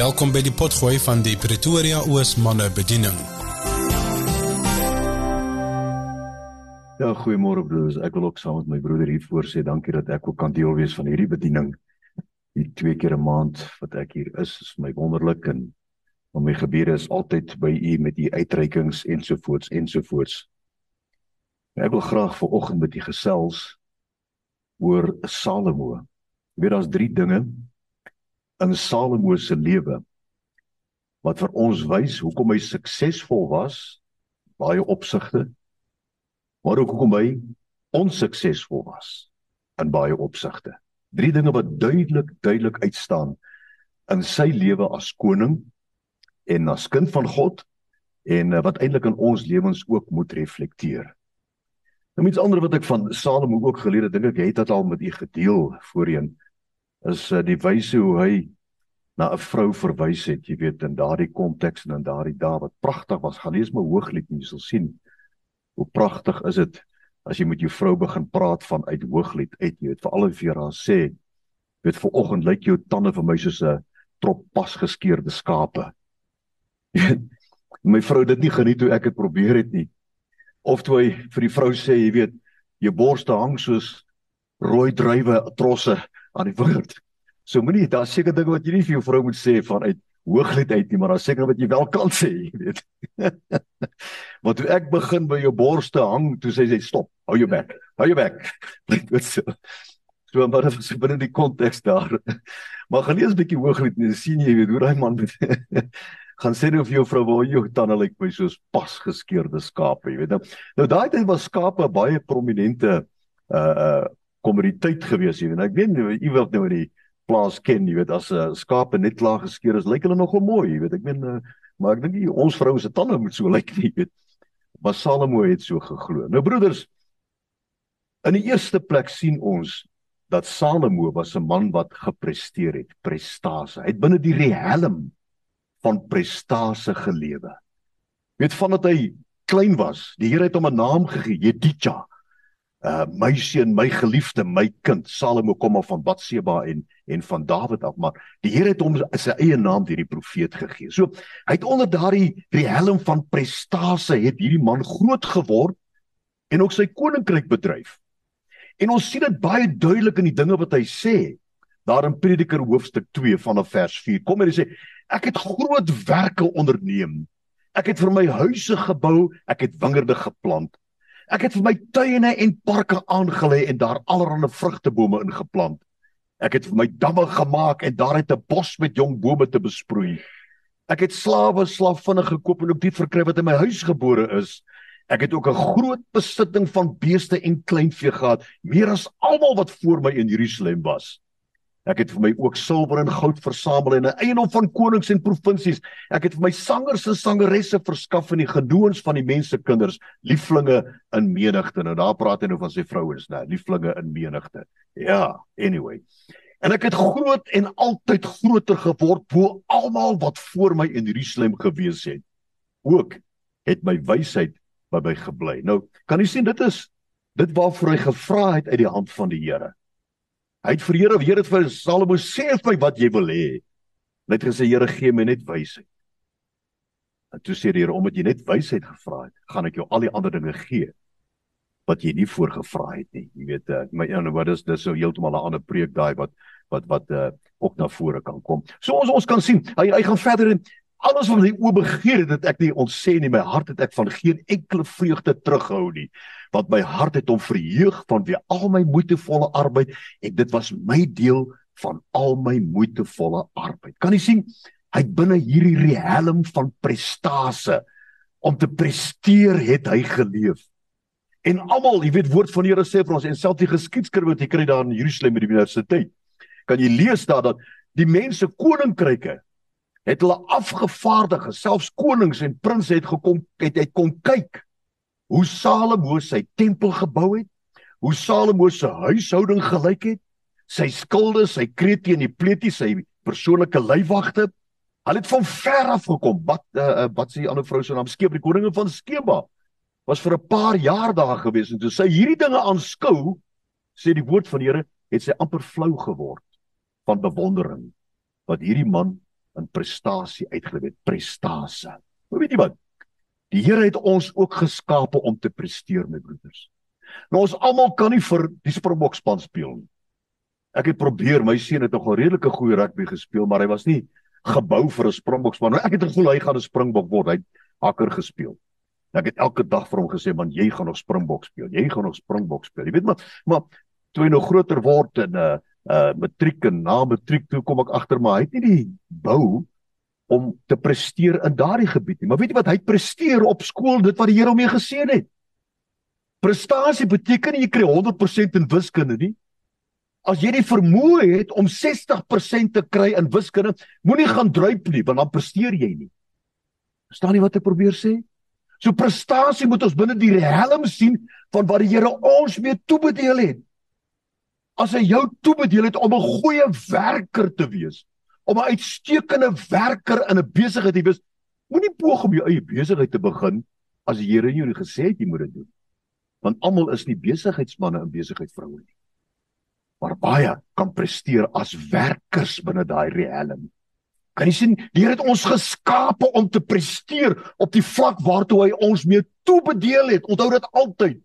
Welkom by die potgooi van die Pretoria Oos manne bediening. Ja, goeiemôre broers. Ek wil ook saam met my broeder hier voor sê dankie dat ek ook kan deel wees van hierdie bediening. Die twee keer 'n maand wat ek hier is, is my wonderlik en om my gebeure is altyd by u met u uitreikings ensovoorts ensovoorts. Ek wil graag vir oggend met u gesels oor Salomo. Jy weet daar's drie dinge in Salomo se lewe wat vir ons wys hoekom hy suksesvol was baie opsigte maar ook hoekom hy onsuksesvol was in baie opsigte. Drie dinge wat duidelik duidelik uitstaan in sy lewe as koning en as kind van God en eh, wat eintlik in ons lewens ook moet reflekteer. Nou iets ander wat ek van Salomo ook geleer het, dink ek het dit al met u gedeel voorheen is uh, die wyse hoe hy na 'n vrou verwys het, jy weet, in daardie konteks en in daardie dae wat pragtig was. Gaan lees my hooglied en jy sal sien hoe pragtig is dit as jy met jou vrou begin praat van uit hooglied uit, jy weet, veral as jy haar sê, weet vir oggend lyk jou tande vir my soos 'n trop pas geskeurde skape. my vrou dit nie geniet hoe ek dit probeer het nie. Of toe hy vir die vrou sê, jy weet, jou borste hang soos rooi druiwe trosse aan die wingerd. So moenie daar seker dinge wat jy nie vir jou vrou moet sê vanuit hooglied uit nie, maar daar seker wat jy wel kan sê, jy weet. Want toe ek begin by jou borste hang, toe sê sy stop, hou jou bek. Hou jou bek. Dit so. So maar dit is binne die konteks daar. Maar gaan lees 'n bietjie hooglied en sien jy weet hoe daai man met gaan sê nou vir jou vrou waar jou tande lyk my soos pasgeskeurde skape, jy weet. Nou, nou daai tyd was skape baie prominente uh uh kommoditeit gewees hier. En ek weet nie u wil nou die plaas ken jy weet as 'n uh, skape net klaar geskeer is lyk hulle nogal mooi jy weet. Ek meen uh, maar ek dink ons vroue se tande moet so lyk nie weet. Maar Salomo het so geglo. Nou broeders in die eerste plek sien ons dat Salomo was 'n man wat gepresteer het prestasie. Hy het binne die riem van prestasie gelewe. Weet vandat hy klein was die Here het hom 'n naam gegee Jeditja uh my seun, my geliefde, my kind. Salomo kom af van Batseba en en van Dawid af, maar die Here het hom sy eie naam deur die profeet gegee. So hy het onder daardie helm van prestasie het hierdie man groot geword en ook sy koninkryk bedryf. En ons sien dit baie duidelik in die dinge wat hy sê. Daar in Prediker hoofstuk 2 vanaf vers 4 kom hy en sê ek het groot werke onderneem. Ek het vir my huise gebou, ek het wingerde geplant. Ek het vir my tuine en parke aangelê en daar allerlei vrugtebome ingeplant. Ek het vir my damme gemaak en daar het 'n bos met jong bome te besproei. Ek het slawe slavinne gekoop en ook die verkry wat in my huis gebore is. Ek het ook 'n groot besitting van beeste en kleinvee gehad, meer as almal wat voor my in Jerusalem was. Ek het vir my ook silwer en goud versamel en 'n eiendom van konings en provinsies. Ek het vir my sangers en sangeresse verskaf in die gedoens van die mense kinders, lieflinge in menigte. Nou daar praat hy nou van sy vrouens, né, lieflinge in menigte. Ja, anyway. En ek het groot en altyd groter geword bo almal wat voor my in Jerusalem gewees het. Ook het my wysheid by my gebly. Nou, kan jy sien dit is dit waarvoor hy gevra het uit die hand van die Here. Hy het vir Here, Here het vir Salomo sê vir my wat jy wil hê. Net gesê Here gee my net wysheid. En toe sê die Here omdat jy net wysheid gevra het, gaan ek jou al die ander dinge gee wat jy nie voorgevra het nie. Jy weet, uh, my en wat is dis so heeltemal 'n ander preek daai wat wat wat uh, ook na vore kan kom. So ons ons kan sien, hy hy gaan verder en alles wat hy oop begeer het, het ek nie ontsê nie. My hart het ek van geen enkele vreugde terughou nie want my hart het hom verheug van wie al my moeitevolle arbeid en dit was my deel van al my moeitevolle arbeid. Kan jy sien? Hy binne hierdie riem van prestasie om te presteer het hy geleef. En almal, jy weet woord van die Here sê vir ons en selfs die geskiedskrywers wat jy kry daar in Jerusalem by die universiteit. Kan jy lees daar dat die mense koninkryke het hulle afgevaardig, selfs konings en prinses het gekom het hy kom kyk hoe Salomo sy tempel gebou het, hoe Salomo se huishouding gelyk het, sy skilde, sy krete en die pleetie, sy persoonlike leiwagte. Hulle het van ver af gekom. Wat uh, wat sê die ander vrou se naam? Skeba, die koninge van Skeba. Was vir 'n paar jaar daar gewees en toe sy hierdie dinge aanskou, sê die woord van die Here, het sy amper flou geword van bewondering wat hierdie man in prestasie uitgeleef het, prestasie. Maar weet jy wat? Die Here het ons ook geskape om te presteer, my broeders. Nou ons almal kan nie vir die Springbok span speel nie. Ek het probeer, my seun het nogal redelike goeie rugby gespeel, maar hy was nie gebou vir 'n Springbok span. Nou ek het gevoel hy gaan 'n Springbok word. Hy het hakker gespeel. Ek het elke dag vir hom gesê, "Man, jy gaan nog Springbok speel. Jy gaan nog Springbok speel." Jy weet maar, maar toe hy nou groter word en 'n uh, uh matriek en na matriek toe kom ek agter maar hy het nie die bou om te presteer in daardie gebied nie. Maar weet jy wat? Hy presteer op skool dit wat die Here hom mee geseën het. Prestasie beteken nie jy kry 100% in wiskunde nie. As jy die vermoë het om 60% te kry in wiskunde, moenie gaan druip nie, want dan presteer jy nie. Verstaan jy wat ek probeer sê? So prestasie moet ons binne die helm sien van wat die Here ons mee toebedeel het. As hy jou toebedeel het om 'n goeie werker te wees, om 'n uitstekende werker in 'n besigheid te wees, moenie poog om jou eie besigheid te begin as die Here jou nie gesê het jy moet dit doen want almal is nie besigheidsmande en besigheidsvroue nie. Maar baie kan presteer as werkers binne daai riem. Kan jy sien, die Here het ons geskape om te presteer op die vlak waartoe hy ons mee toebedeel het. Onthou dit altyd.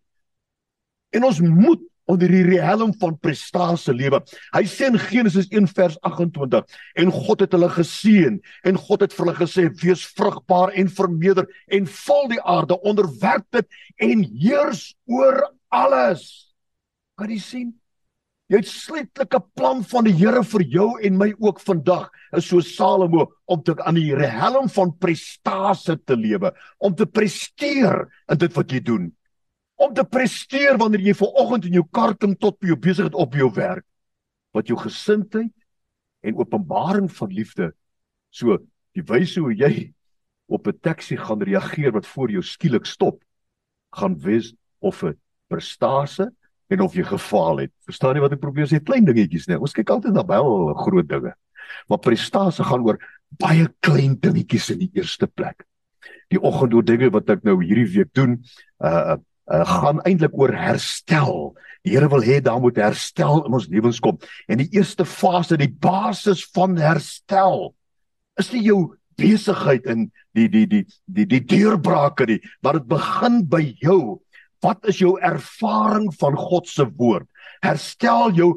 En ons moet onder die riem van prestasie lewe. Hy sê in Genesis 1 vers 28 en God het hulle geseën en God het vir hulle gesê wees vrugbaar en vermeerder en vul die aarde, onderwerp dit en heers oor alles. Kan jy sien? Jy het sleetlike plan van die Here vir jou en my ook vandag is so Salomo om te aan die riem van prestasie te lewe, om te presteer in dit wat jy doen om te presteer wanneer jy ver oggend in jou kar kom tot by jou besigheid op jou werk. Wat jou gesindheid en openbaring van liefde so die wyse hoe jy op 'n taxi gaan reageer wat voor jou skielik stop gaan wees of 'n prestasie en of jy gefaal het. Verstaan jy wat ek probeer sê? Klein dingetjies net ons kyk altyd na baie groot dinge maar prestasie gaan oor baie klein dingetjies in die eerste plek. Die oggend oor dinge wat ek nou hierdie week doen uh uh, gaan eintlik oor herstel. Die Here wil hê daar moet herstel in ons lewens kom. En die eerste fase, die basis van herstel is nie jou besigheid in die die die die die deurbrake nie, maar dit begin by jou. Wat is jou ervaring van God se woord? Herstel jou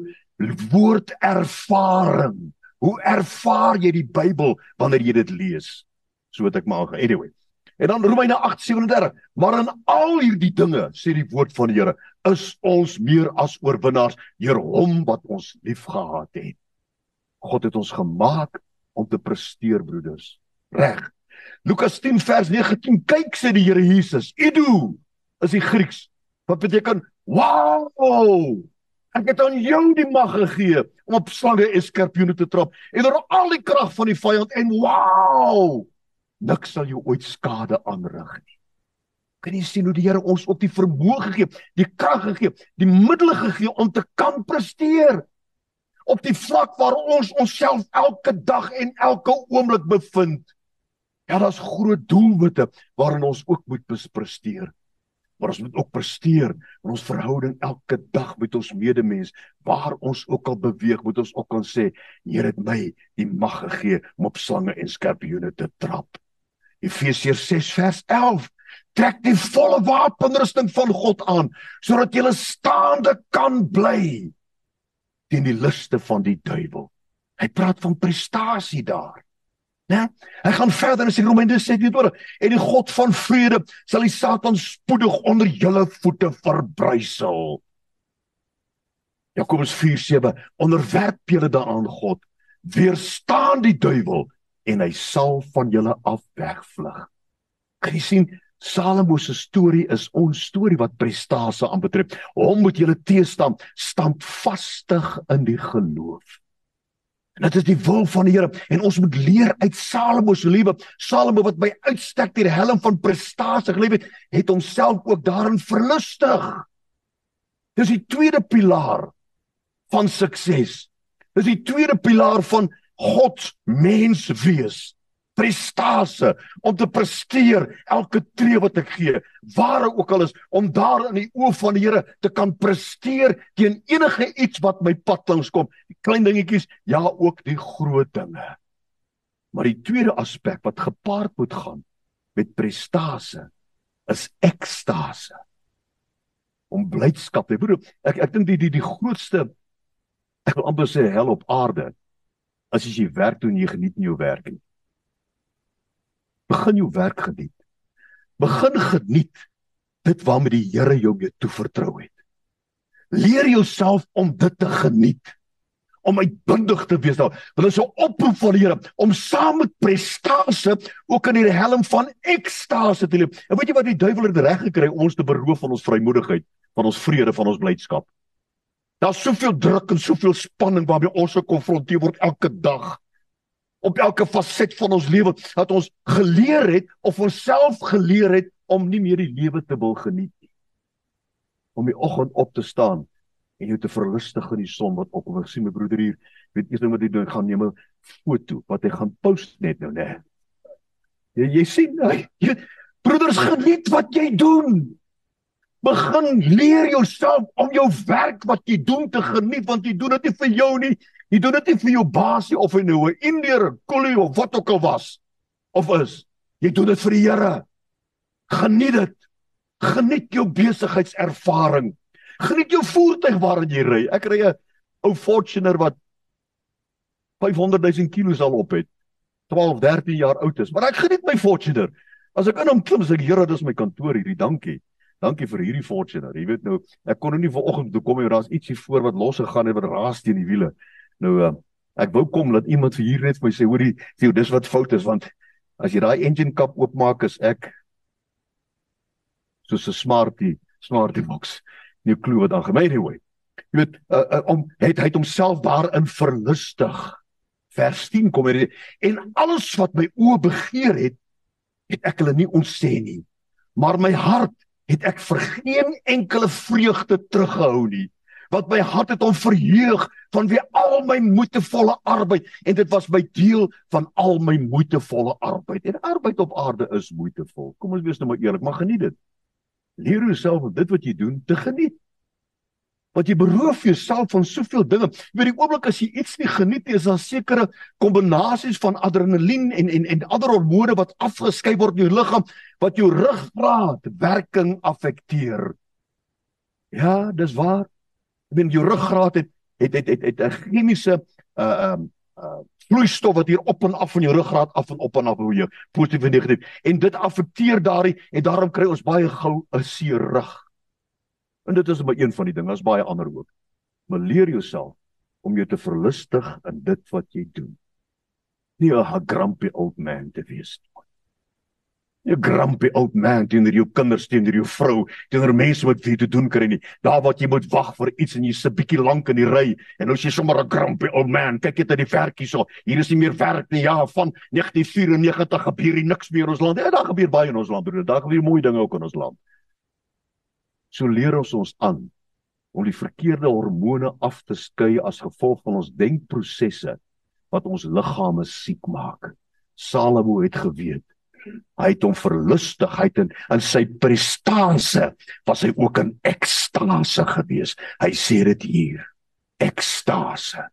woord ervaring. Hoe ervaar jy die Bybel wanneer jy dit lees? So wat ek maar anyway. En dan Romeine 8:37, maar in al hierdie dinge sê die woord van die Here, is ons meer as oorwinnaars deur hom wat ons liefgehad het. God het ons gemaak om te presteer, broeders. Reg. Lukas 10 vers 19, kyk sê die Here Jesus, Idu is die Grieks wat beteken wow. Ek het aan jou die mag gegee om op slange en skorpioene te trap en oor al die krag van die vyand en wow niks sal jou ooit skade aanrig nie. Kan jy sien hoe die Here ons ook die vermoë gegee die krag gegee die middele gegee om te kan presteer op die vlak waar ons onsself elke dag en elke oomblik bevind. Ja, daar's groot doelwitte waarin ons ook moet presteer. Maar ons moet ook presteer in ons verhouding elke dag met ons medemens. Waar ons ook al beweeg, moet ons ook kan sê, Here het my die mag gegee om op slange en skorpioene te trap. Efesiërs 6 vers 11 trek die volle wapenrusting van God aan sodat jy staande kan bly teen die liste van die duiwel. Hy praat van prestasie daar. Né? Hy gaan verder in sy Romeine 6:20 en die God van vrede sal die Satan spoedig onder julle voete verbrysel. Jakobus 4:7 onderwerp julle daaraan God, weerstaan die duiwel en hy sal van julle af wegvlug. Kan jy sien Salomo se storie is ons storie wat prestasie aanbetref. Hom moet julle teestaan, standvastig in die geloof. En dit is die wil van die Here en ons moet leer uit Salomo se lewe. Salomo wat by uitstek deur helm van prestasie geleef het, het homself ook daarin verlustig. Dis die tweede pilaar van sukses. Dis die tweede pilaar van God mens wees prestasie om te presteer elke tree wat ek gee waar ook al is om daar in die oë van die Here te kan presteer teen enige iets wat my pad langs kom die klein dingetjies ja ook die groot dinge Maar die tweede aspek wat gepaard moet gaan met prestasie is ekstase. Om blydskap te hê. Ek ek dink die die die grootste ek wil amper sê hel op aarde as jy werk doen jy geniet nie jou werk nie. Begin jou werk geniet. Begin geniet dit waarmee die Here jou mee toevertrou het. Leer jouself om dit te geniet om uitbundig te wees daar. Hulle is 'n oproep van die Here om saam met prestasie ook in die helm van ekstase te leef. En weet jy wat die duiwel het reg gekry om ons te beroof van ons vrymoedigheid, van ons vrede, van ons blydskap? Daar's soveel druk en soveel spanning waarmee ons gekonfronteer word elke dag. Op elke faset van ons lewe dat ons geleer het of ons self geleer het om nie meer die lewe te wil geniet nie. Om die oggend op te staan en jou te verlustig in die son wat opkom. Ek sien my broeder hier, weet eers nou wat hy doen, gaan neem 'n foto wat hy gaan post net nou, né? Jy jy sien, jy, broeders geniet wat jy doen. Begin leer jouself om jou werk wat jy doen te geniet want jy doen dit nie vir jou nie. Jy doen dit nie vir jou baas nie of hy nou 'n Indiër, koelie of wat ook al was of is. Jy doen dit vir die Here. Geniet dit. Geniet jou besigheidservaring. Geniet jou voertuig waarin jy ry. Ek ry 'n ou Fortuner wat 500 000 kg al op het. 12, 13 jaar oud is, maar ek geniet my Fortuner. As ek in hom klim, sê ek, "Here, dis my kantoor hierdie. Dankie." Dankie vir hierdie Fortuner. Jy weet nou, ek kon nou nie vanoggend toe kom en daar's ietsie voor wat los gegaan het wat raas teen die wiele. Nou uh, ek wou kom dat iemand vir hier net vir my sê, "Hoorie, sien, dis wat fout is want as jy daai engine kap oopmaak is ek soos 'n smartie, smartie box." nie klou wat aangaan anyway jy weet uh, uh, om het hy homself daarin verlustig vers 10 kom hier en alles wat my oë begeer het het ek hulle nie ontsê nie maar my hart het ek vir geen enkele vreugde teruggehou nie wat my hart het om verheug van wie al my moeitevolle arbeid en dit was my deel van al my moeitevolle arbeid. En arbeid op aarde is moeitevol. Kom ons wees nou maar eerlik maar geniet dit. Leer jouself dit wat jy doen te geniet. Want jy beroof jouself van soveel dinge. Jy weet die oomblik as jy iets nie geniet nie, is daar sekere kombinasies van adrenalien en en en ander hormone wat afgeskei word in jou liggaam wat jou ruggraat werking affekteer. Ja, dis waar. Ek bedoel jou ruggraat het het het het 'n chemiese uh um uh vloeistof wat hier op en af van jou ruggraat af en op en af hoe jy positief en negatief en dit affekteer daardie en daarom kry ons baie gou 'n seer rug. En dit is maar een van die dinge, daar's baie ander ook. Maar leer jouself om jou te verlustig in dit wat jy doen. Nie 'n grumpy old man te wees nie. Jy grumpy old man teenoor jou kinders, teenoor jou vrou, teenoor mense wat vir jou te doen kry nie. Daar wat jy moet wag vir iets en jy sit bietjie lank in die ry en nou jy sommer 'n grumpy old man. Kyk net uit die verkie so. Hier is nie meer werk nie. Ja, van 1994 gebeur hier niks meer in ons land. Ja, daar gebeur baie in ons land, broer. Daar gebeur mooi dinge ook in ons land. So leer ons ons aan om die verkeerde hormone af te skei as gevolg van ons denkprosesse wat ons liggame siek maak. Salomo het geweet Hy het hom verlustig, hy het in, in sy prestasie was hy ook in ekstase gewees. Hy sê dit hier. Ekstase.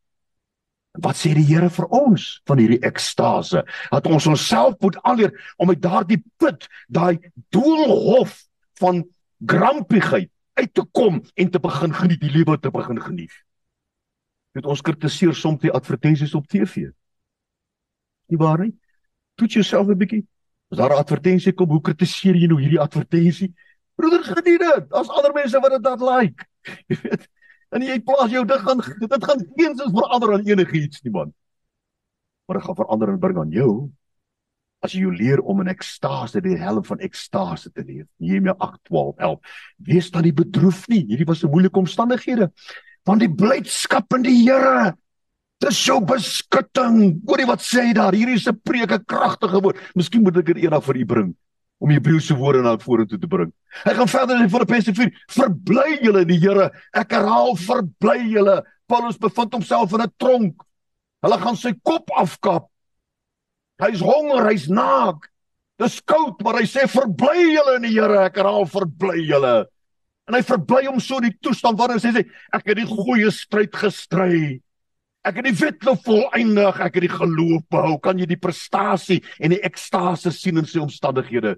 Wat sê die Here vir ons van hierdie ekstase? Dat ons onsself moet aanleer om uit daardie put, daai doolhof van grampigheid uit te kom en te begin geniet die lewe te begin geniet. Dit ons kritiseer soms die advertensies op TV. Nie waar nie? Toets jouself 'n bietjie. As daar 'n advertensie kom, hoe kritiseer jy nou hierdie advertensie? Broeder, geniet dit. As ander mense wat dit dat like. Jy weet. En jy plaas jou dit gaan dit gaan geensins verander aan enigiets nie man. Maar dit gaan verandering bring aan jou as jy leer om in ekstase die helm van ekstase te leef. Nehemia 8:12. Wees dan nie bedroef nie. Hierdie was 'n moeilike omstandighede. Want die blydskap in die Here Dis jou beskutting. Hoorie wat sê hy daar? Hierdie is 'n preke kragtige woord. Miskien moet ek dit eendag vir u bring om Hebreëse woorde na vorentoe te bring. Hy gaan verder in Filippense 4. Verbly julle in die Here. Ek herhaal, verbly julle. Paulus bevind homself in 'n tronk. Hulle gaan sy kop afkap. Hy's honger, hy's naak. Dis koud, maar hy sê verbly julle in die Here. Ek herhaal, verbly julle. En hy verbly hom so in die toestand waarin hy sê ek het die goeie stryd gestry. Ek het die nou volëindig, ek het die geloof behou. Kan jy die prestasie en die ekstase sien in sy omstandighede?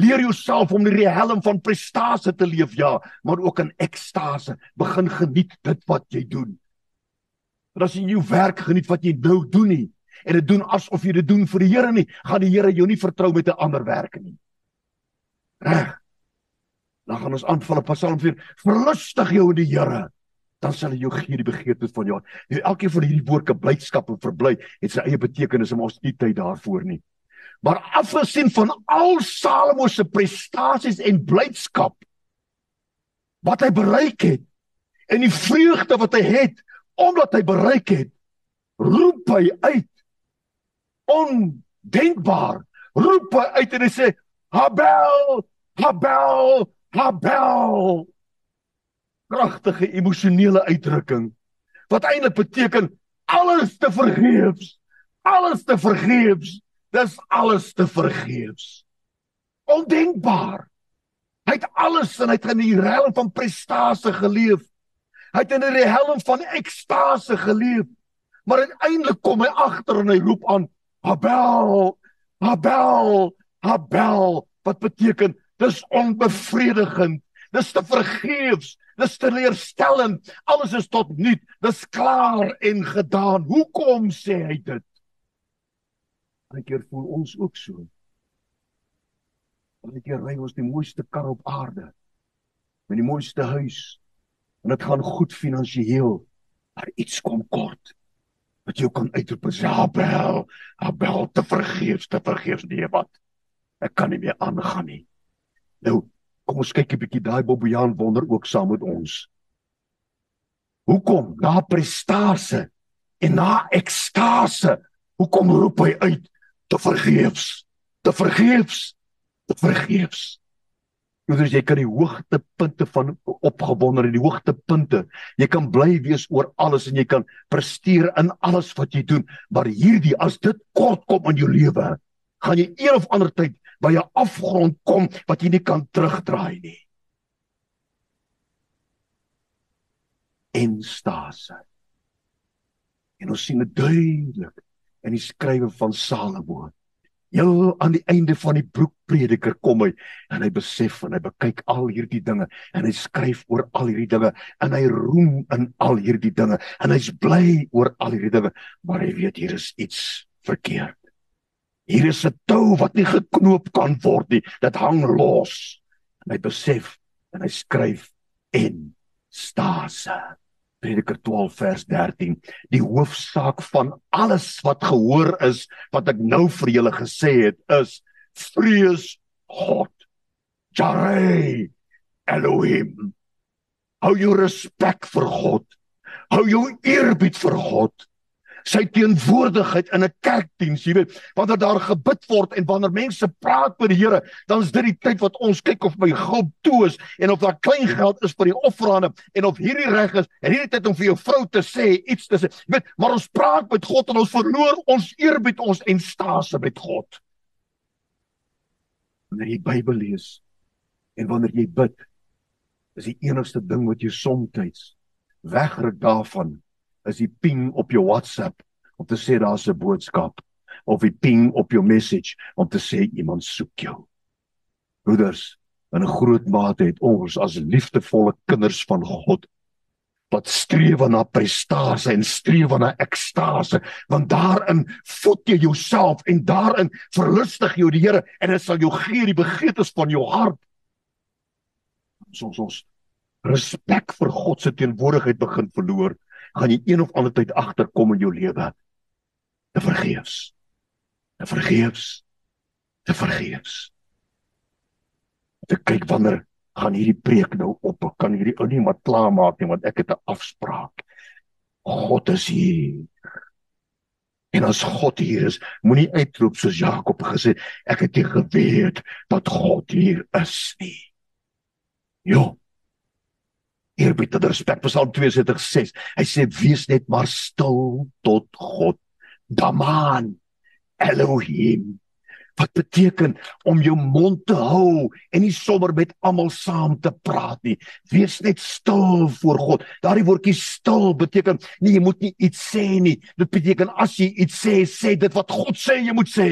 Leer jouself om die helm van prestasie te leef, ja, maar ook in ekstase. Begin geniet dit wat jy doen. Want as jy jou werk geniet wat jy nou doen nie en dit doen asof jy dit doen vir die Here nie, gaan die Here jou nie vertrou met 'n ander werk nie. Reg. Dan gaan ons aanval op Psalm 4. Verlustig jou in die Here dan sal hy jou gee die begeertes van jou. Nou, elkeen van hierdie woorde blydskap en verbly het sy eie betekenis en ons het nie tyd daarvoor nie. Maar afgesien van al Salomo se prestasies en blydskap wat hy bereik het en die vreugde wat hy het omdat hy bereik het, roep hy uit ondenkbaar. Roep hy uit en hy sê: "Habel, Habel, Habel." kragtige emosionele uitdrukking wat eintlik beteken alles te vergeefs. Alles te vergeefs. Dis alles te vergeefs. Ondenkbaar. Hy het alles en hy het in die helm van prestasie geleef. Hy het in die helm van ekstase geleef. Maar uiteindelik kom hy agter en hy roep aan Abel, Abel, Abel wat beteken dis onbevredigend. Dis te vergeefs. Dis teleurstellend. Alles is tot nul. Dis klaar en gedaan. Hoekom sê hy dit? Baie keer voel ons ook so. Baie keer ry ons die mooiste kar op aarde. Met die mooiste huis. En dit gaan goed finansiëel. Maar iets kom kort. Wat jy kan uitroep as Abel, Abel te vergeefs, te vergeefs nee wat. Ek kan nie meer aangaan nie. Nou Kom ons kyk 'n bietjie daai Bobbejaan wonder ook saam met ons. Hoekom na prestasie en na ekstase? Hoekom roep hy uit te vergeefs? Te vergeefs? Te vergeefs? Jooders, jy kan die hoogtepunte van opgewonder en die hoogtepunte. Jy kan bly wees oor alles en jy kan presteer in alles wat jy doen, maar hierdie as dit kort kom in jou lewe, gaan jy een of ander tyd by 'n afgrond kom wat jy nie kan terugdraai nie. En stase. En ons sien dit duidelik in die skrywe van Salomo. Heel aan die einde van die broekprediker kom hy en hy besef en hy bekyk al hierdie dinge en hy skryf oor al hierdie dinge en hy roem in al hierdie dinge en hy's bly oor al hierdie dinge maar hy weet hier is iets verkeerd. Hier is 'n tou wat nie geknoop kan word nie. Dit hang los. En hy besef en hy skryf en stase. Prediker 12 vers 13. Die hoofsaak van alles wat gehoor is wat ek nou vir julle gesê het is vrees God. Jare Elohim. Hou jou respek vir God. Hou jou eerbied vir God sy teenwoordigheid in 'n kerkdiens, jy weet, wanneer daar gebid word en wanneer mense praat met die Here, dan is dit die tyd wat ons kyk of my geld toe is en of daar klein geld is vir die offerande en of hierdie reg is en hierdie tyd om vir jou vrou te sê iets te sê. Jy weet, maar ons praat met God en ons verloor ons eerbied ons en staase met God. Wanneer jy Bybel lees en wanneer jy bid, is die enigste ding wat jy soms wegruk daarvan is die ping op jou WhatsApp om te sê daar's 'n boodskap of die ping op jou message om te sê iemand soek jou. Broeders, in 'n groot mate het ons as liefdevolle kinders van God wat streef na prestasie en streef na ekstase want daarin voed jy jouself en daarin verlustig jy die Here en dit sal jou gee die begeertes van jou hart soos ons respek vir God se teenwoordigheid begin verloor gaan jy een of ander tyd agterkom in jou lewe. Te vergeefs. Te vergeefs. Te vergeefs. Te kyk wanneer gaan hierdie preek nou op? Ek kan hierdie ou nie maar klaar maak nie want ek het 'n afspraak. God is hier. En as God hier is, moenie uitroep soos Jakob gesê, ek het nie geweet dat God hier is nie. Jo eerbied en respek. Psalm 62:6. Hy sê wees net maar stil tot God. Daman Elohim. wat beteken om jou mond te hou en nie sommer met almal saam te praat nie. Wees net stil voor God. Daardie woordjie stil beteken nie jy moet nie iets sê nie. Dit beteken as jy iets sê, sê dit wat God sê jy moet sê.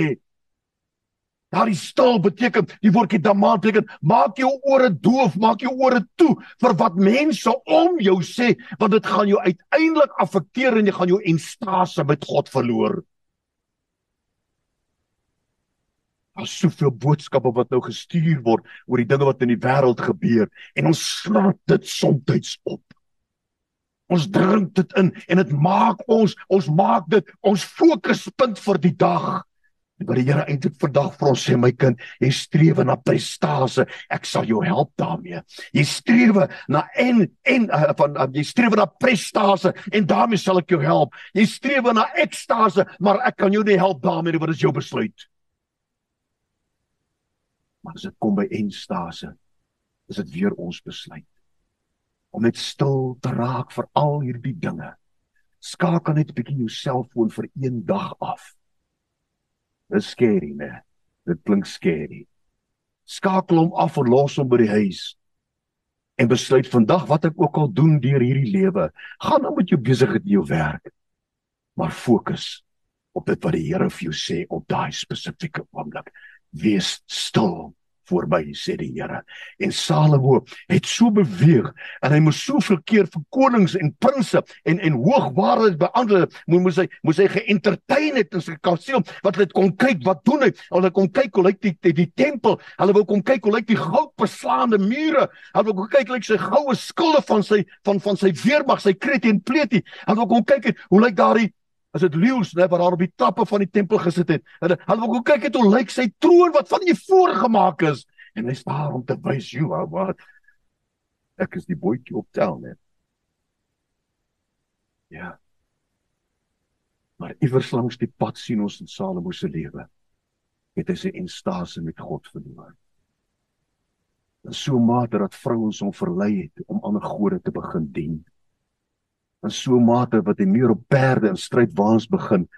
Daardie stil beteken die woordjie damaan beteken maak jou ore doof, maak jou ore toe vir wat mense om jou sê, want dit gaan jou uiteindelik affekteer en jy gaan jou enstase met God verloor. Daar's soveel boodskappe wat nou gestuur word oor die dinge wat in die wêreld gebeur en ons slaap dit soms op. Ons drink dit in en dit maak ons ons maak dit ons fokuspunt vir die dag. Wat die Here eintlik vandag vir ons sê my kind, jy streef na prestasie, ek sal jou help daarmee. Jy streef na en en uh, van uh, jy streef na prestasie en daarmee sal ek jou help. Jy streef na ekstase, maar ek kan jou nie help daarmee nie, wat is jou besluit? Maar as dit kom by enstase, is dit weer ons besluit om net stil te raak vir al hierdie dinge. Skakel net 'n bietjie jou selfoon vir een dag af. Dit is skerry, né? Dit klink skerry. Skakel hom af en los hom by die huis. En besluit vandag wat ek ook al doen deur hierdie lewe, gaan nou met jou besigheid en jou werk. Maar fokus op dit wat die Here vir jou sê op daai spesifieke oomblik wees stil voor my sê die Here. En Salomo het so beweeg en hy moes soveel keer vir konings en prinses en en hoogwaardes beantwoord. Moes moes hy moes hy geëntertain het in sy kasteel wat hulle kon kyk wat doen hy. Hulle kon kyk hoe lyk die, die die tempel. Hulle wou kom kyk hoe lyk die goudbeslaande mure. Hulle wou kom kyk lyk sy goue skilde van sy van van sy weermag, sy krete en pleetie. Hulle wou kom kyk hoe lyk daardie as dit leeu's net wat daar op die trappe van die tempel gesit het. Hulle hulle wou kyk het hoe lyk sy troon wat van ivoor gemaak is en hy staan om te wys jou wat ek is die boetjie op tel net. Ja. Maar iewers langs die pad sien ons in Salomo se lewe het hy sy instasie met God verloor. En so mate dat vrouens hom verlei het om ander gode te begin dien in so 'n mate wat hy meer op perde en strydwaans begin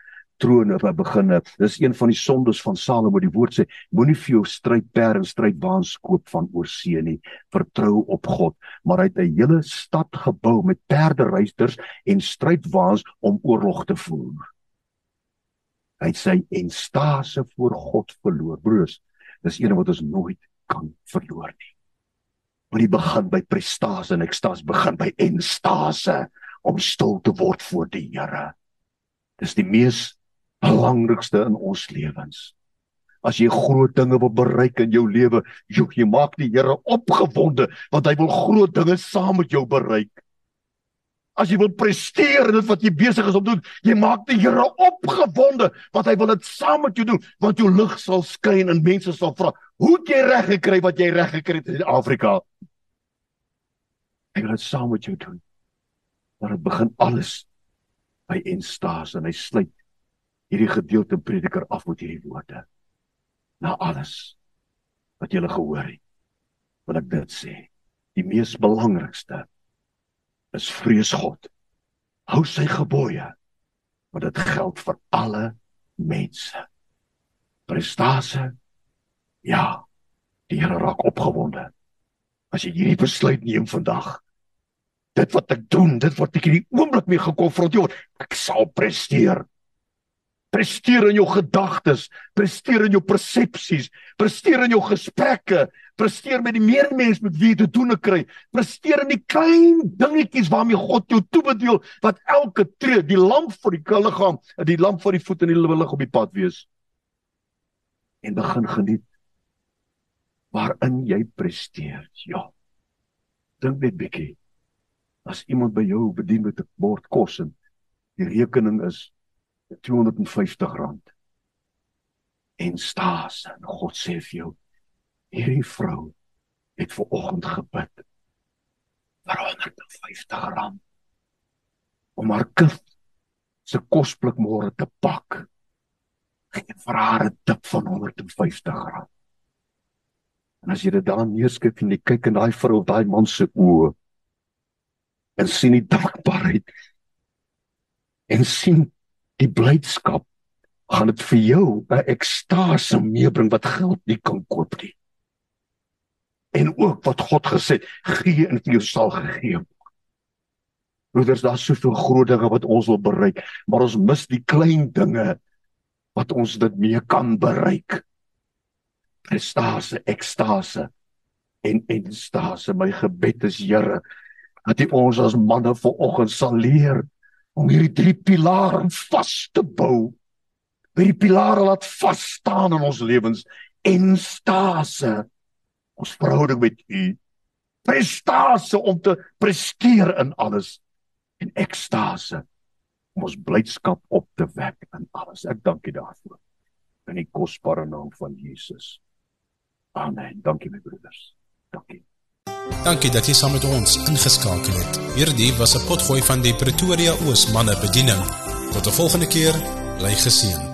trone wat begin het. Dis een van die sondes van Salomo. Die woord sê moenie vir jou strydperde en strydwaans koop van oorsee nie. Vertrou op God. Maar hy het 'n hele stad gebou met perderuiters en strydwaans om oorlog te voer. Hy het sy enstase voor God verloor. Broers, dis een wat ons nooit kan verloor nie. Moenie begin by prestasie en ekstase, begin by enstase om stil te word voor die Here. Dis die mees belangrikste in ons lewens. As jy groot dinge wil bereik in jou lewe, jy, jy maak die Here opgewonde want hy wil groot dinge saam met jou bereik. As jy wil presteer in dit wat jy besig is om te doen, jy maak die Here opgewonde want hy wil dit saam met jou doen want jou lig sal skyn en mense sal vra, "Hoe het jy reg gekry wat jy reg gekry het in Afrika?" Hy wil dit saam met jou doen maar dit begin alles by Enstas en hy sluit hierdie gedeelte prediker af met hierdie woorde. Na alles wat jy gehoor het, wil ek dit sê. Die mees belangrikste is vrees God. Hou sy gebooie, want dit geld vir alle mense. Prestasie ja, die Here raak opgewonde. As jy hierdie besluit neem vandag, dit wat ek doen, dit wat ek in die oomblik mee gekonfronteer word, ek sal presteer. Presteer in jou gedagtes, presteer in jou persepsies, presteer in jou gesprekke, presteer met die medemens met wie jy te doen kry, presteer in die klein dingetjies waarmee God jou toebedeel wat elke tree, die lamp vir die liggaam, die lamp vir die voet en die lig op die pad wees. En begin geniet waarin jy presteer. Ja. Dink net bietjie as iemand by jou bedien met 'n bord kos en die rekening is R250. En staas en God sê vir jou hierdie vrou het ver oggend gebid vir R150 om haar kind se kosblik môre te pak gee vir haar 'n tip van R150. En as jy dit daar neerskryf en jy kyk in daai vrou of daai man se oë en sien die dankbaarheid en sien die blydskap gaan dit vir jou 'n ekstase meebring wat geld nie kan koop nie. En ook wat God gesê, gee en vir jou sal gegee word. Broeders, daar's soveel groot dinge wat ons wil bereik, maar ons mis die klein dinge wat ons dit mee kan bereik. Ekstase, ekstase en ekstase. My gebed is Here dat U ons as manne vanoggend sal leer om hierdie drie pilare vas te bou. By die pilare laat vas staan in ons lewens en stase ons verhouding met u. Prestase om te presteer in alles. En ekstase om ons blydskap op te wek in alles. Ek dank u daarvoor. In die kosbare naam van Jesus. Amen. Dankie my broeders. Dankie Dankie dat jy saam met ons ingeskakel het. Hierdie was 'n potgooi van die Pretoria Oos manne bediening. Tot 'n volgende keer, bly geseën.